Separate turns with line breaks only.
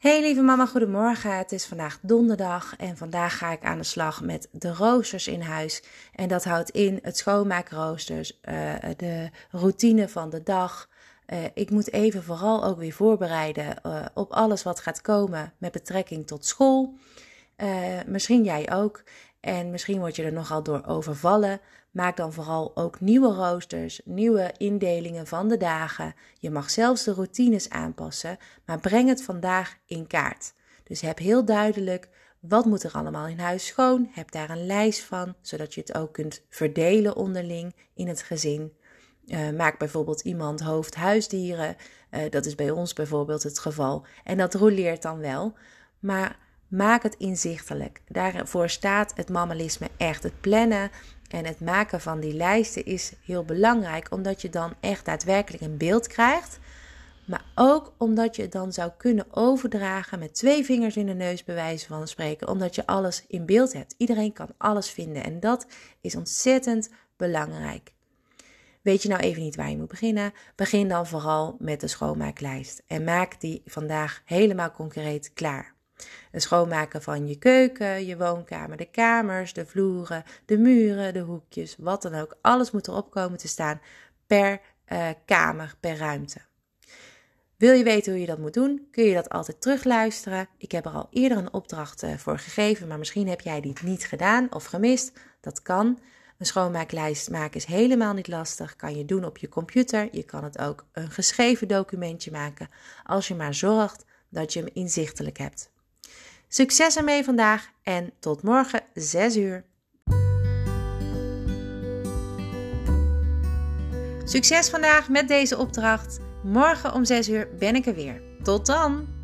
Hey lieve mama, goedemorgen. Het is vandaag donderdag en vandaag ga ik aan de slag met de roosters in huis. En dat houdt in het schoonmaakroosters, uh, de routine van de dag. Uh, ik moet even vooral ook weer voorbereiden uh, op alles wat gaat komen met betrekking tot school. misschien jij ook. En misschien word je er nogal door overvallen. Maak dan vooral ook nieuwe roosters, nieuwe indelingen van de dagen. Je mag zelfs de routines aanpassen, maar breng het vandaag in kaart. Dus heb heel duidelijk wat moet er allemaal in huis schoon. Heb daar een lijst van, zodat je het ook kunt verdelen onderling in het gezin. Uh, maak bijvoorbeeld iemand hoofd huisdieren. Uh, dat is bij ons bijvoorbeeld het geval. En dat roleert dan wel. Maar maak het inzichtelijk. Daarvoor staat het mammalisme echt. Het plannen en het maken van die lijsten is heel belangrijk, omdat je dan echt daadwerkelijk een beeld krijgt. Maar ook omdat je het dan zou kunnen overdragen met twee vingers in de neus, bij wijze van spreken, omdat je alles in beeld hebt. Iedereen kan alles vinden en dat is ontzettend belangrijk. Weet je nou even niet waar je moet beginnen? Begin dan vooral met de schoonmaaklijst en maak die vandaag helemaal concreet klaar. Het schoonmaken van je keuken, je woonkamer, de kamers, de vloeren, de muren, de hoekjes, wat dan ook. Alles moet erop komen te staan per uh, kamer, per ruimte. Wil je weten hoe je dat moet doen, kun je dat altijd terugluisteren. Ik heb er al eerder een opdracht uh, voor gegeven, maar misschien heb jij die niet gedaan of gemist. Dat kan. Een schoonmaaklijst maken is helemaal niet lastig. Kan je doen op je computer. Je kan het ook een geschreven documentje maken. Als je maar zorgt dat je hem inzichtelijk hebt. Succes ermee vandaag en tot morgen 6 uur. Succes vandaag met deze opdracht. Morgen om 6 uur ben ik er weer. Tot dan!